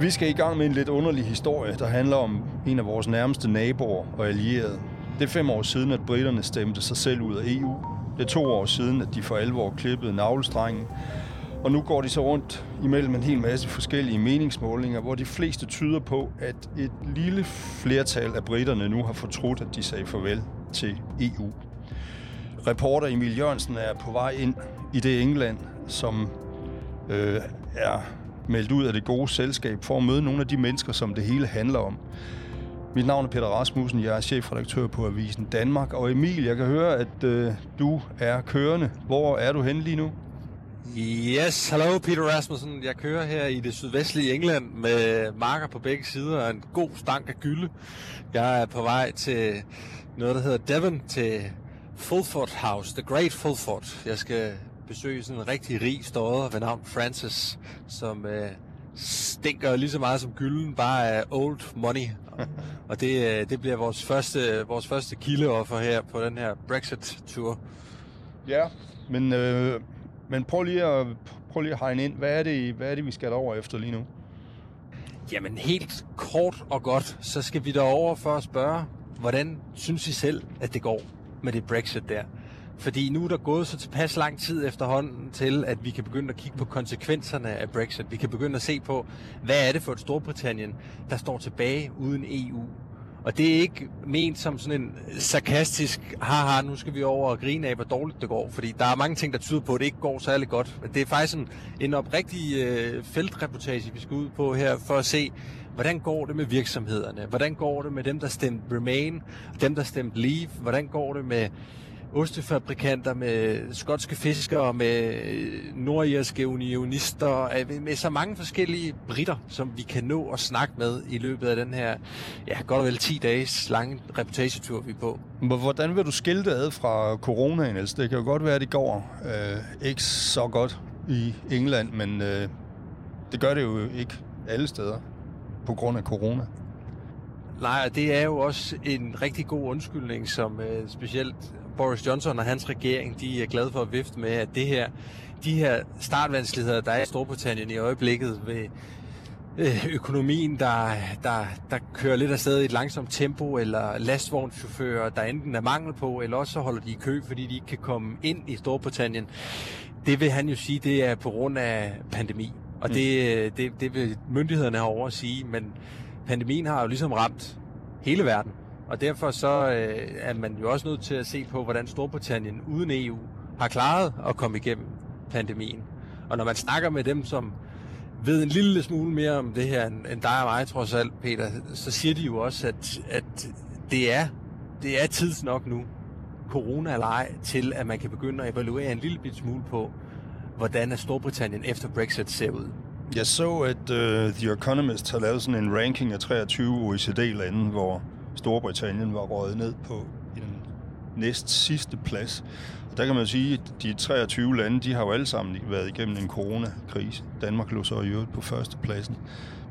Vi skal i gang med en lidt underlig historie, der handler om en af vores nærmeste naboer og allierede. Det er fem år siden, at britterne stemte sig selv ud af EU. Det er to år siden, at de for alvor klippede navlestrengen. Og nu går de så rundt imellem en hel masse forskellige meningsmålinger, hvor de fleste tyder på, at et lille flertal af britterne nu har fortrudt, at de sagde farvel til EU. Reporter Emil Jørgensen er på vej ind i det England, som øh, er meldt ud af det gode selskab for at møde nogle af de mennesker, som det hele handler om. Mit navn er Peter Rasmussen, jeg er chefredaktør på Avisen Danmark. Og Emil, jeg kan høre, at øh, du er kørende. Hvor er du henne lige nu? Yes, hello Peter Rasmussen. Jeg kører her i det sydvestlige England med marker på begge sider og en god stank af gylde. Jeg er på vej til noget, der hedder Devon, til Fulford House, The Great Fulford. Jeg skal besøge sådan en rigtig rig stodder ved navn Francis, som øh, stinker lige så meget som gylden, bare af old money. og det, øh, det bliver vores første, vores første kildeoffer her på den her Brexit-tur. Ja, men, øh, men prøv lige at, prøv lige at hegne ind. Hvad er, det, hvad er det, vi skal over efter lige nu? Jamen helt kort og godt, så skal vi derover for at spørge, hvordan synes I selv, at det går med det Brexit der? Fordi nu er der gået så tilpas lang tid efterhånden til, at vi kan begynde at kigge på konsekvenserne af Brexit. Vi kan begynde at se på, hvad er det for et Storbritannien, der står tilbage uden EU. Og det er ikke ment som sådan en sarkastisk, haha, nu skal vi over og grine af, hvor dårligt det går. Fordi der er mange ting, der tyder på, at det ikke går særlig godt. Men det er faktisk en, en oprigtig øh, feltreportage, vi skal ud på her, for at se, hvordan går det med virksomhederne? Hvordan går det med dem, der stemte Remain? Dem, der stemte Leave? Hvordan går det med ostefabrikanter, med skotske fiskere, med nordirske unionister, med så mange forskellige britter, som vi kan nå at snakke med i løbet af den her, ja, godt og vel 10 dages lange reportagetur, vi er på. Hvordan vil du skille det ad fra coronaen? Altså, det kan jo godt være, at det går øh, ikke så godt i England, men øh, det gør det jo ikke alle steder på grund af corona. Nej, det er jo også en rigtig god undskyldning, som øh, specielt Boris Johnson og hans regering, de er glade for at vifte med, at det her, de her startvanskeligheder, der er i Storbritannien i øjeblikket ved øh, økonomien, der, der, der kører lidt afsted i et langsomt tempo, eller lastvognschauffører, der enten er mangel på, eller også så holder de i kø, fordi de ikke kan komme ind i Storbritannien. Det vil han jo sige, det er på grund af pandemi. Og det, mm. det, det vil myndighederne have over at sige, men pandemien har jo ligesom ramt hele verden. Og derfor så øh, er man jo også nødt til at se på, hvordan Storbritannien uden EU har klaret at komme igennem pandemien. Og når man snakker med dem, som ved en lille smule mere om det her, end dig og mig trods alt, Peter, så siger de jo også, at, at det, er, det er tids nok nu, corona eller ej, til at man kan begynde at evaluere en lille bit smule på, hvordan er Storbritannien efter Brexit ser ud. Jeg så, at uh, The Economist har lavet sådan en ranking af 23 OECD-lande, hvor Storbritannien var røget ned på en næst sidste plads. Og der kan man sige, at de 23 lande, de har jo alle sammen været igennem en coronakrise. Danmark lå så i øvrigt på førstepladsen.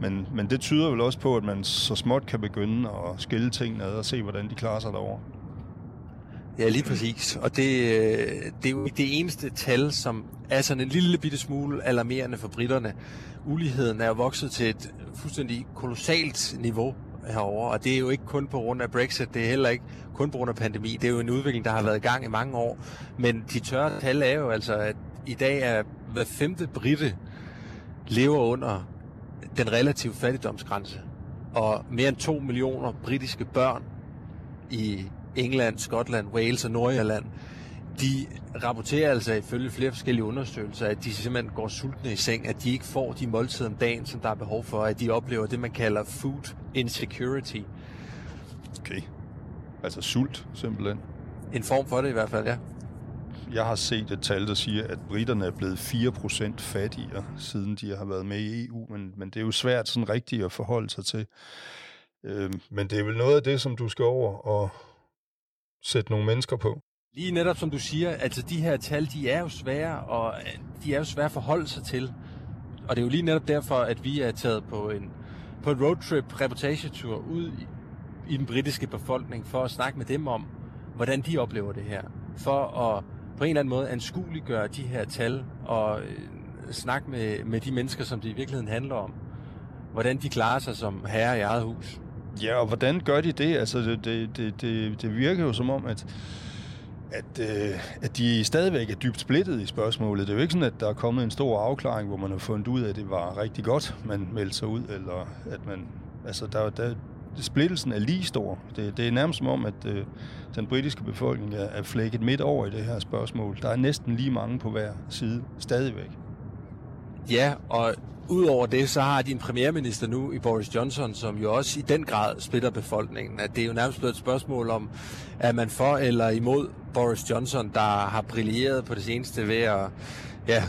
Men, men det tyder vel også på, at man så småt kan begynde at skille tingene ad og se, hvordan de klarer sig derovre. Ja, lige præcis. Og det, øh, det er jo ikke det eneste tal, som er sådan en lille bitte smule alarmerende for britterne. Uligheden er vokset til et fuldstændig kolossalt niveau herover, og det er jo ikke kun på grund af Brexit, det er heller ikke kun på grund af pandemi. Det er jo en udvikling, der har været i gang i mange år. Men de tørre tal er jo altså, at i dag er hver femte britte lever under den relative fattigdomsgrænse. Og mere end 2 millioner britiske børn i England, Skotland, Wales og Nordirland, de rapporterer altså ifølge flere forskellige undersøgelser, at de simpelthen går sultne i seng, at de ikke får de måltider om dagen, som der er behov for, at de oplever det, man kalder food insecurity. Okay. Altså sult, simpelthen. En form for det i hvert fald, ja. Jeg har set et tal, der siger, at britterne er blevet 4% fattigere, siden de har været med i EU, men, men det er jo svært sådan rigtigt at forholde sig til. Øh, men det er vel noget af det, som du skal over og sætte nogle mennesker på. Lige netop som du siger, altså de her tal, de er jo svære, og de er jo svære at forholde sig til. Og det er jo lige netop derfor, at vi er taget på en, på en roadtrip reportagetur ud i, i den britiske befolkning, for at snakke med dem om, hvordan de oplever det her. For at på en eller anden måde anskueliggøre de her tal, og øh, snakke med, med de mennesker, som det i virkeligheden handler om. Hvordan de klarer sig som herre i eget hus. Ja, og hvordan gør de det? Altså, det, det, det, det virker jo som om, at at, øh, at de stadigvæk er dybt splittet i spørgsmålet. Det er jo ikke sådan, at der er kommet en stor afklaring, hvor man har fundet ud af, at det var rigtig godt, man meldte sig ud, eller at man... Altså, der, der, splittelsen er lige stor. Det, det er nærmest som om, at øh, den britiske befolkning er, er flækket midt over i det her spørgsmål. Der er næsten lige mange på hver side, stadigvæk. Ja, og Udover det, så har de en premierminister nu i Boris Johnson, som jo også i den grad splitter befolkningen. At det er jo nærmest blevet et spørgsmål om, er man for eller imod Boris Johnson, der har brilleret på det seneste ved at ja,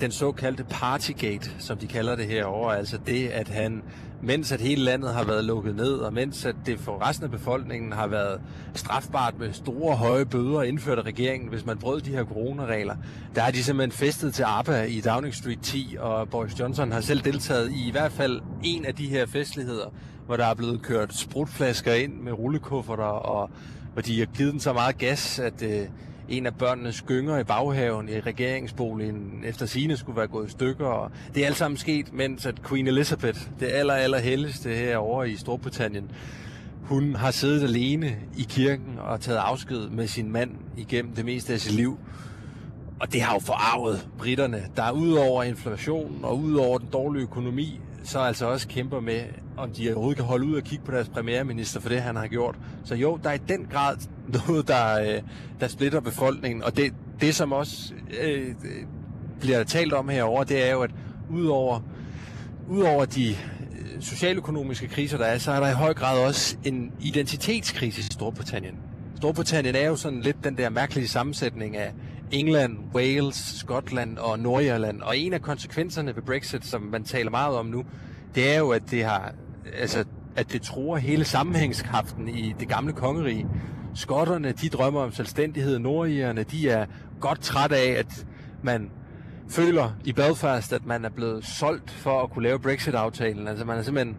den såkaldte Partygate, som de kalder det herovre, altså det, at han, mens at hele landet har været lukket ned, og mens at det for resten af befolkningen har været strafbart med store, høje bøder indført af regeringen, hvis man brød de her coronaregler, der har de simpelthen festet til ABBA i Downing Street 10, og Boris Johnson har selv deltaget i i hvert fald en af de her festligheder, hvor der er blevet kørt sprutflasker ind med rullekufferter, og hvor de har givet den så meget gas, at øh, en af børnenes gynger i baghaven i regeringsboligen efter sine skulle være gået i stykker. Og det er alt sammen sket, mens at Queen Elizabeth, det aller, aller helligste herovre i Storbritannien, hun har siddet alene i kirken og taget afsked med sin mand igennem det meste af sit liv. Og det har jo forarvet britterne, der udover inflation og udover den dårlige økonomi, så altså også kæmper med, om de overhovedet kan holde ud og kigge på deres premierminister for det, han har gjort. Så jo, der er i den grad noget, der, øh, der splitter befolkningen, og det, det som også øh, bliver talt om herover, det er jo, at udover, udover de øh, socialøkonomiske kriser, der er, så er der i høj grad også en identitetskrise i Storbritannien. Storbritannien er jo sådan lidt den der mærkelige sammensætning af England, Wales, Skotland og Nordirland. Og en af konsekvenserne ved Brexit, som man taler meget om nu, det er jo, at det har, altså, at det tror hele sammenhængskraften i det gamle kongerige. Skotterne, de drømmer om selvstændighed. Nordirerne, de er godt træt af, at man føler i Belfast, at man er blevet solgt for at kunne lave Brexit-aftalen. Altså man er simpelthen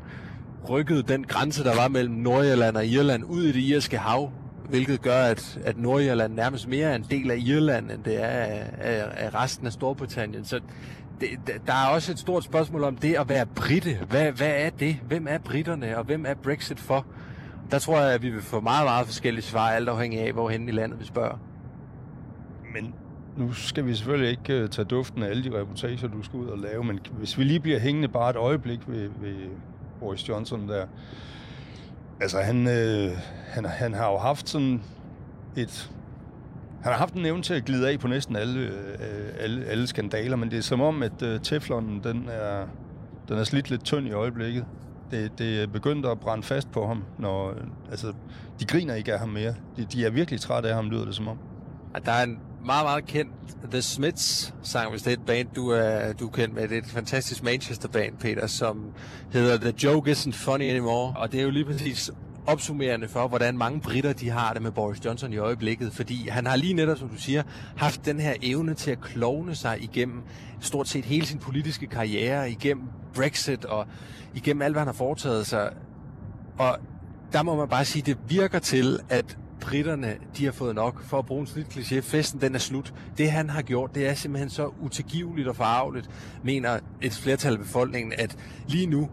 rykket den grænse, der var mellem Nordirland og Irland ud i det irske hav, hvilket gør, at, at Nordirland nærmest mere er en del af Irland, end det er af, af, af resten af Storbritannien. Så det, der er også et stort spørgsmål om det at være britte. Hvad, hvad er det? Hvem er britterne, og hvem er Brexit for? Der tror jeg, at vi vil få meget, meget forskellige svar, alt afhængig af, hvorhen i landet vi spørger. Men nu skal vi selvfølgelig ikke øh, tage duften af alle de reportager, du skal ud og lave, men hvis vi lige bliver hængende bare et øjeblik ved, ved Boris Johnson der, Altså, han, øh, han, han har jo haft sådan et... Han har haft en evne til at glide af på næsten alle, øh, alle, alle skandaler, men det er som om, at øh, teflonen, den er, den er slidt lidt tynd i øjeblikket. Det, det er begyndt at brænde fast på ham, når... Øh, altså, de griner ikke af ham mere. De, de er virkelig trætte af ham, lyder det som om. Der er en meget, meget kendt The Smiths sang, hvis det er et band, du er, du er kendt med. Det er et fantastisk Manchester-band, Peter, som hedder The Joke Isn't Funny Anymore. Og det er jo lige præcis opsummerende for, hvordan mange britter de har det med Boris Johnson i øjeblikket, fordi han har lige netop, som du siger, haft den her evne til at klovne sig igennem stort set hele sin politiske karriere, igennem Brexit og igennem alt, hvad han har foretaget sig. Og der må man bare sige, det virker til, at britterne, de har fået nok. For at bruge en slidt kliché, festen den er slut. Det han har gjort, det er simpelthen så utilgiveligt og forarveligt, mener et flertal af befolkningen, at lige nu,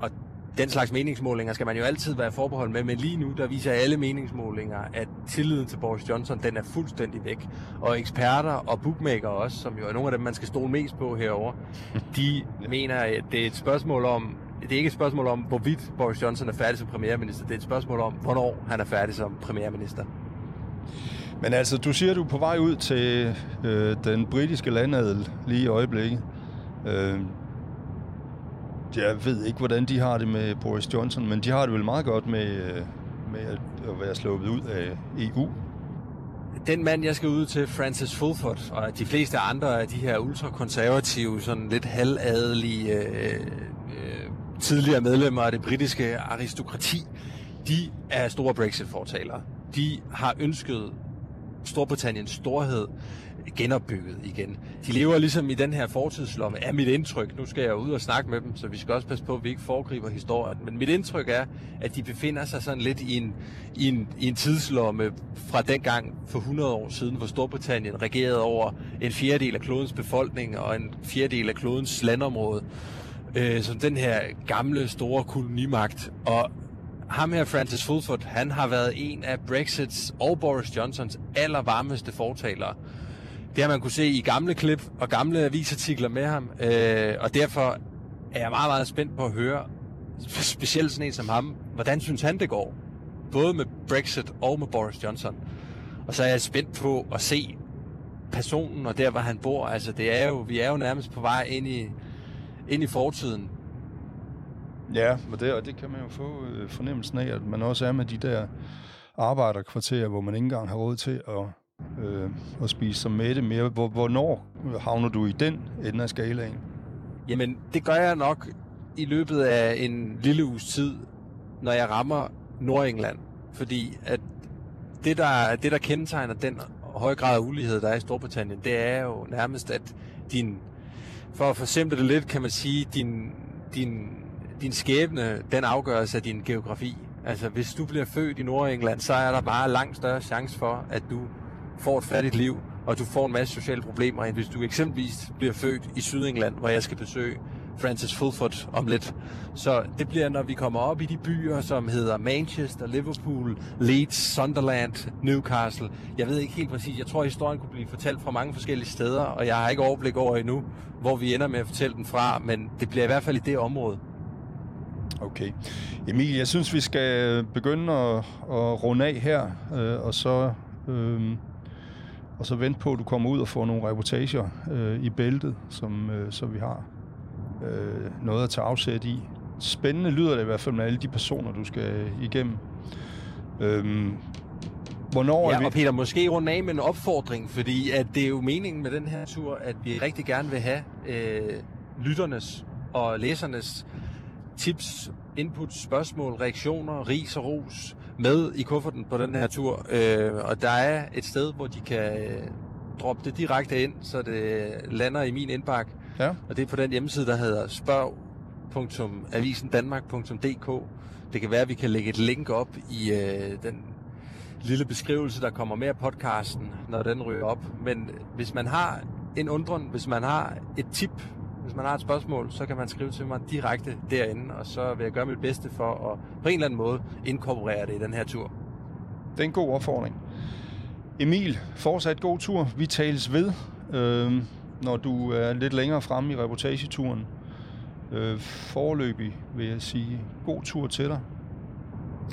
og den slags meningsmålinger skal man jo altid være forbeholdt med, men lige nu, der viser alle meningsmålinger, at tilliden til Boris Johnson, den er fuldstændig væk. Og eksperter og bookmaker også, som jo er nogle af dem, man skal stole mest på herover, de mener, at det er et spørgsmål om, det er ikke et spørgsmål om, hvorvidt Boris Johnson er færdig som premierminister. Det er et spørgsmål om, hvornår han er færdig som premierminister. Men altså, du siger, du er på vej ud til øh, den britiske landadel lige i øjeblikket. Øh, jeg ved ikke, hvordan de har det med Boris Johnson, men de har det vel meget godt med, øh, med at være sluppet ud af EU. Den mand, jeg skal ud til, Francis Fulford, og de fleste andre af de her ultrakonservative, sådan lidt halvadelige øh, tidligere medlemmer af det britiske aristokrati, de er store Brexit-fortalere. De har ønsket Storbritanniens storhed genopbygget igen. De lever ligesom i den her fortidslomme, er mit indtryk. Nu skal jeg ud og snakke med dem, så vi skal også passe på, at vi ikke foregriber historien. Men mit indtryk er, at de befinder sig sådan lidt i en, i en, i en tidslomme fra dengang for 100 år siden, hvor Storbritannien regerede over en fjerdedel af klodens befolkning og en fjerdedel af klodens landområde. Øh, som den her gamle, store kolonimagt. Og ham her, Francis Fulford, han har været en af Brexits og Boris Johnsons allervarmeste fortalere. Det har man kunne se i gamle klip og gamle avisartikler med ham, øh, og derfor er jeg meget, meget spændt på at høre, specielt sådan en som ham, hvordan synes han det går? Både med Brexit og med Boris Johnson. Og så er jeg spændt på at se personen og der, hvor han bor. Altså, det er jo, vi er jo nærmest på vej ind i, ind i fortiden. Ja, og det, og det kan man jo få øh, fornemmelsen af, at man også er med de der arbejderkvarterer, hvor man ikke engang har råd til at, øh, at spise sig med det mere. Hvor, hvornår havner du i den ende af skalaen? Jamen, det gør jeg nok i løbet af en lille uges tid, når jeg rammer Nordengland. Fordi at det, der, det, der kendetegner den høje grad af ulighed, der er i Storbritannien, det er jo nærmest, at din, for at forsimple det lidt, kan man sige, din, din din skæbne, den afgøres af din geografi. Altså, hvis du bliver født i Nordengland, så er der bare langt større chance for, at du får et fattigt liv, og du får en masse sociale problemer, end hvis du eksempelvis bliver født i Sydengland, hvor jeg skal besøge Francis Fulford om lidt. Så det bliver, når vi kommer op i de byer, som hedder Manchester, Liverpool, Leeds, Sunderland, Newcastle. Jeg ved ikke helt præcis. Jeg tror, at historien kunne blive fortalt fra mange forskellige steder, og jeg har ikke overblik over endnu, hvor vi ender med at fortælle den fra, men det bliver i hvert fald i det område. Okay. Emil, jeg synes, vi skal begynde at, at runde af her, øh, og så... Øh, og så vente på, at du kommer ud og får nogle reportager øh, i bæltet, som, øh, så vi har øh, noget at tage afsæt i. Spændende lyder det i hvert fald med alle de personer, du skal igennem. Øh, hvornår ja, er vi... og Peter, måske runde af med en opfordring, fordi at det er jo meningen med den her tur, at vi rigtig gerne vil have øh, lytternes og læsernes tips, input, spørgsmål, reaktioner, ris og ros med i kufferten på den her tur. Øh, og der er et sted, hvor de kan øh, droppe det direkte ind, så det lander i min indbakke. Ja. Og det er på den hjemmeside, der hedder spørg.avisendanmark.dk. Det kan være, at vi kan lægge et link op i øh, den lille beskrivelse, der kommer med af podcasten, når den ryger op. Men hvis man har en undren, hvis man har et tip hvis man har et spørgsmål, så kan man skrive til mig direkte derinde, og så vil jeg gøre mit bedste for at på en eller anden måde inkorporere det i den her tur. Det er en god opfordring. Emil, fortsat god tur. Vi tales ved, øh, når du er lidt længere fremme i reportageturen. Øh, forløbig vil jeg sige god tur til dig.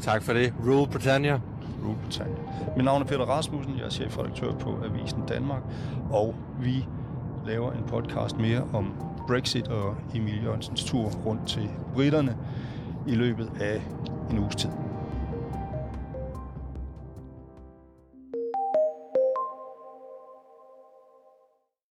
Tak for det. Rule Britannia. Rule Britannia. Mit navn er Peter Rasmussen. Jeg er chefredaktør på Avisen Danmark. Og vi laver en podcast mere om Brexit og Emil Jørgensens tur rundt til britterne i løbet af en uges tid.